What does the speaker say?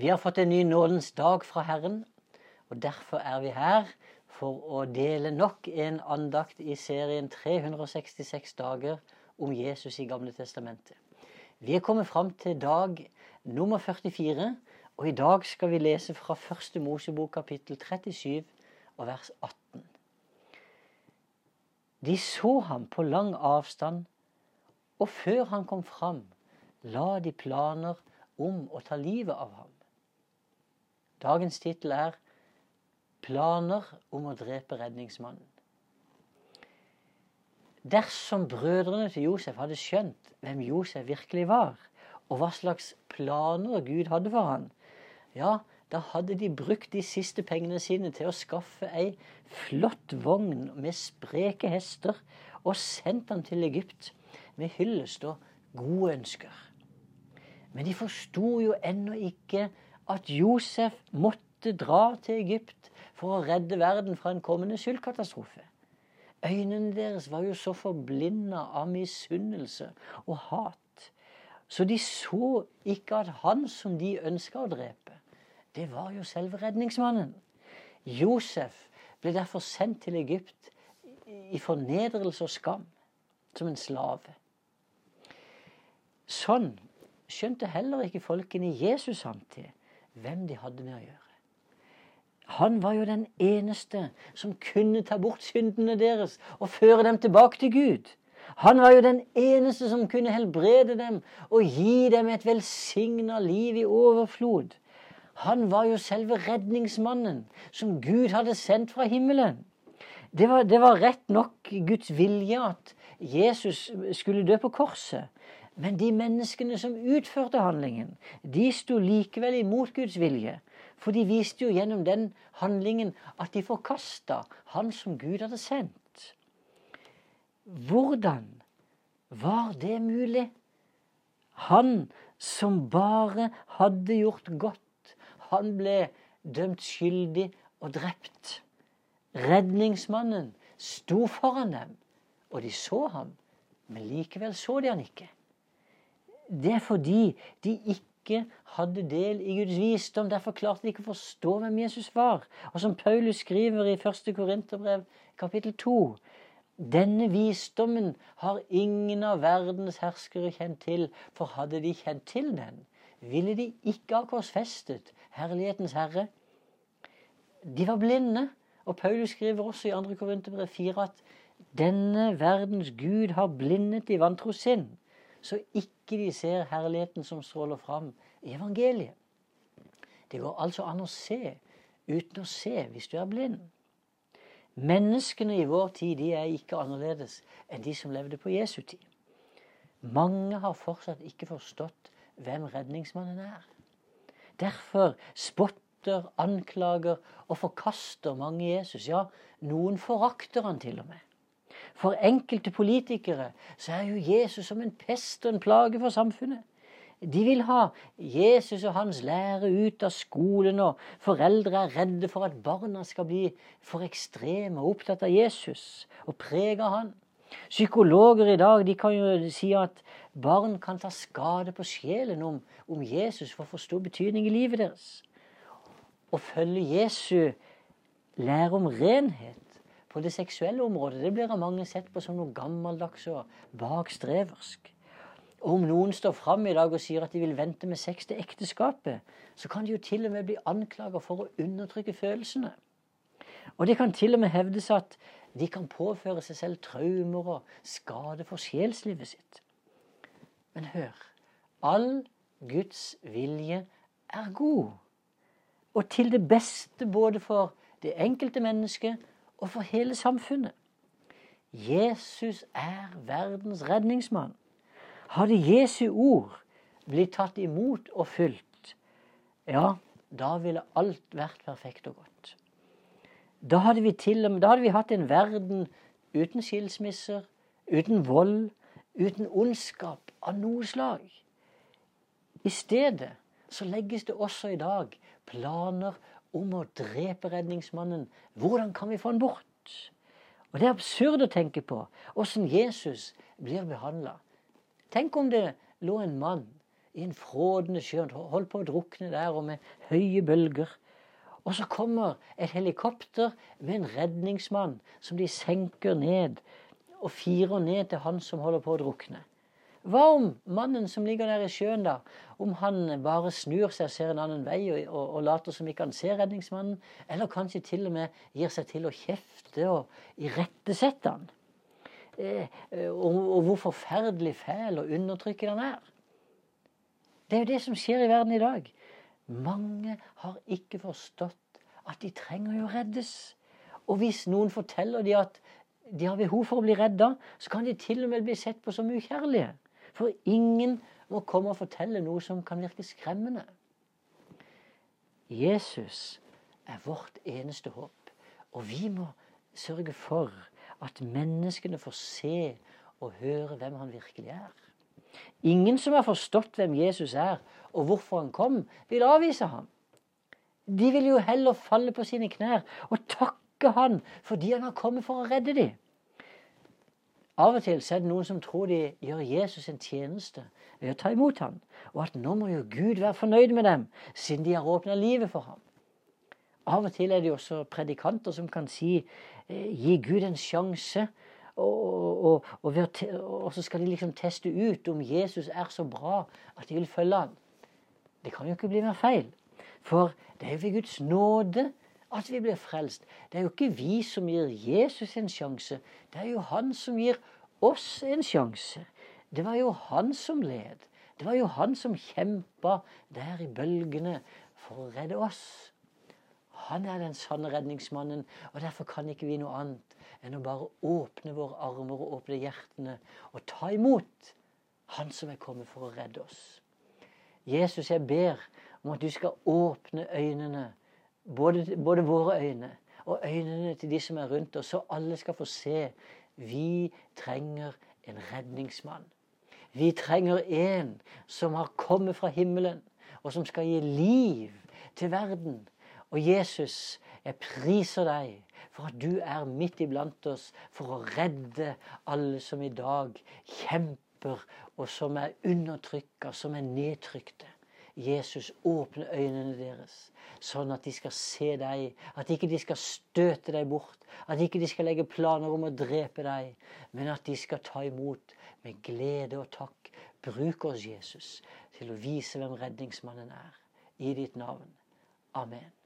Vi har fått en ny nådens dag fra Herren, og derfor er vi her for å dele nok en andakt i serien 366 dager om Jesus i Gamle Testamentet. Vi er kommet fram til dag nummer 44, og i dag skal vi lese fra første Mosebok kapittel 37 og vers 18. De så ham på lang avstand, og før han kom fram, la de planer om å ta livet av ham. Dagens tittel er 'Planer om å drepe redningsmannen'. Dersom brødrene til Josef hadde skjønt hvem Josef virkelig var, og hva slags planer Gud hadde for han, ja, da hadde de brukt de siste pengene sine til å skaffe ei flott vogn med spreke hester og sendt han til Egypt med hyllest og gode ønsker. Men de forsto jo ennå ikke at Josef måtte dra til Egypt for å redde verden fra en kommende skyldkatastrofe. Øynene deres var jo så forblinda av misunnelse og hat, så de så ikke at han som de ønska å drepe, det var jo selve redningsmannen. Josef ble derfor sendt til Egypt i fornedrelse og skam, som en slave. Sånn skjønte heller ikke folkene i Jesus samtid hvem de hadde med å gjøre. Han var jo den eneste som kunne ta bort syndene deres og føre dem tilbake til Gud. Han var jo den eneste som kunne helbrede dem og gi dem et velsigna liv i overflod. Han var jo selve redningsmannen som Gud hadde sendt fra himmelen. Det var, det var rett nok Guds vilje at Jesus skulle dø på korset. Men de menneskene som utførte handlingen, de sto likevel imot Guds vilje. For de viste jo gjennom den handlingen at de forkasta Han som Gud hadde sendt. Hvordan var det mulig? Han som bare hadde gjort godt, han ble dømt skyldig og drept. Redningsmannen sto foran dem, og de så ham, men likevel så de han ikke. Det er fordi de ikke hadde del i Guds visdom. Derfor klarte de ikke å forstå hvem Jesus var. Og som Paulus skriver i 1. Korinterbrev kapittel 2 denne visdommen har ingen av verdens herskere kjent til, for hadde de kjent til den, ville de ikke ha korsfestet herlighetens herre. De var blinde. Og Paulus skriver også i 2. Korinterbrev 4 at denne verdens Gud har blindet i vantro sinn, så ikke de ser herligheten som stråler fram i evangeliet. Det går altså an å se uten å se hvis du er blind. Menneskene i vår tid de er ikke annerledes enn de som levde på Jesu tid. Mange har fortsatt ikke forstått hvem redningsmannen er. Derfor spotter, anklager og forkaster mange Jesus. Ja, noen forakter han til og med. For enkelte politikere så er jo Jesus som en pest og en plage for samfunnet. De vil ha Jesus og hans lære ut av skolen, og foreldre er redde for at barna skal bli for ekstreme og opptatt av Jesus og prege av han. Psykologer i dag de kan jo si at barn kan ta skade på sjelen om, om Jesus får for stor betydning i livet deres. Å følge Jesu lære om renhet på det seksuelle området, det blir av mange sett på som noe gammeldags og bakstreversk. Og om noen står fram i dag og sier at de vil vente med sex til ekteskapet, så kan de jo til og med bli anklaget for å undertrykke følelsene. Og det kan til og med hevdes at de kan påføre seg selv traumer og skade for sjelslivet sitt. Men hør all Guds vilje er god, og til det beste både for det enkelte mennesket og for hele samfunnet. Jesus er verdens redningsmann. Hadde Jesu ord blitt tatt imot og fulgt, ja, da ville alt vært perfekt og godt. Da hadde vi, til, da hadde vi hatt en verden uten skilsmisser, uten vold, uten ondskap av noe slag. I stedet så legges det også i dag planer om å drepe redningsmannen. Hvordan kan vi få han bort? Og Det er absurd å tenke på åssen Jesus blir behandla. Tenk om det lå en mann i en frådende sjø. Holdt på å drukne der, og med høye bølger. Og så kommer et helikopter med en redningsmann som de senker ned og firer ned til han som holder på å drukne. Hva om mannen som ligger der i sjøen, da, om han bare snur seg og ser en annen vei og, og, og later som ikke han ser redningsmannen, eller kanskje til og med gir seg til å kjefte og irettesette han? Eh, og, og hvor forferdelig fæl og undertrykkende han er. Det er jo det som skjer i verden i dag. Mange har ikke forstått at de trenger jo reddes. Og hvis noen forteller dem at de har behov for å bli redda, så kan de til og med bli sett på som ukjærlige. For ingen må komme og fortelle noe som kan virke skremmende. Jesus er vårt eneste håp, og vi må sørge for at menneskene får se og høre hvem han virkelig er. Ingen som har forstått hvem Jesus er, og hvorfor han kom, vil avvise ham. De vil jo heller falle på sine knær og takke han fordi han har kommet for å redde dem. Av og til er det noen som tror de gjør Jesus en tjeneste ved å ta imot ham, og at nå må jo Gud være fornøyd med dem, siden de har åpna livet for ham. Av og til er det også predikanter som kan si eh, gi Gud en sjanse, og, og, og, og, så skal de liksom teste ut om Jesus er så bra at de vil følge ham. Det kan jo ikke bli mer feil. For det er jo ved Guds nåde at vi blir frelst. Det er jo ikke vi som gir Jesus en sjanse. Det er jo han som gir oss en sjanse. Det var jo han som led. Det var jo han som kjempa der i bølgene for å redde oss. Han er den sanne redningsmannen, og derfor kan ikke vi noe annet enn å bare åpne våre armer og åpne hjertene og ta imot Han som er kommet for å redde oss. Jesus, jeg ber om at du skal åpne øynene både, både, våre øyne og øynene til de som er rundt oss, så alle skal få se. Vi trenger en redningsmann. Vi trenger en som har kommet fra himmelen, og som skal gi liv til verden. Og Jesus, jeg priser deg for at du er midt iblant oss for å redde alle som i dag kjemper, og som er undertrykka, som er nedtrykte. Jesus, åpne øynene deres, sånn at de skal se deg. At ikke de skal støte deg bort. At ikke de skal legge planer om å drepe deg. Men at de skal ta imot med glede og takk. Bruk oss, Jesus, til å vise hvem redningsmannen er. I ditt navn. Amen.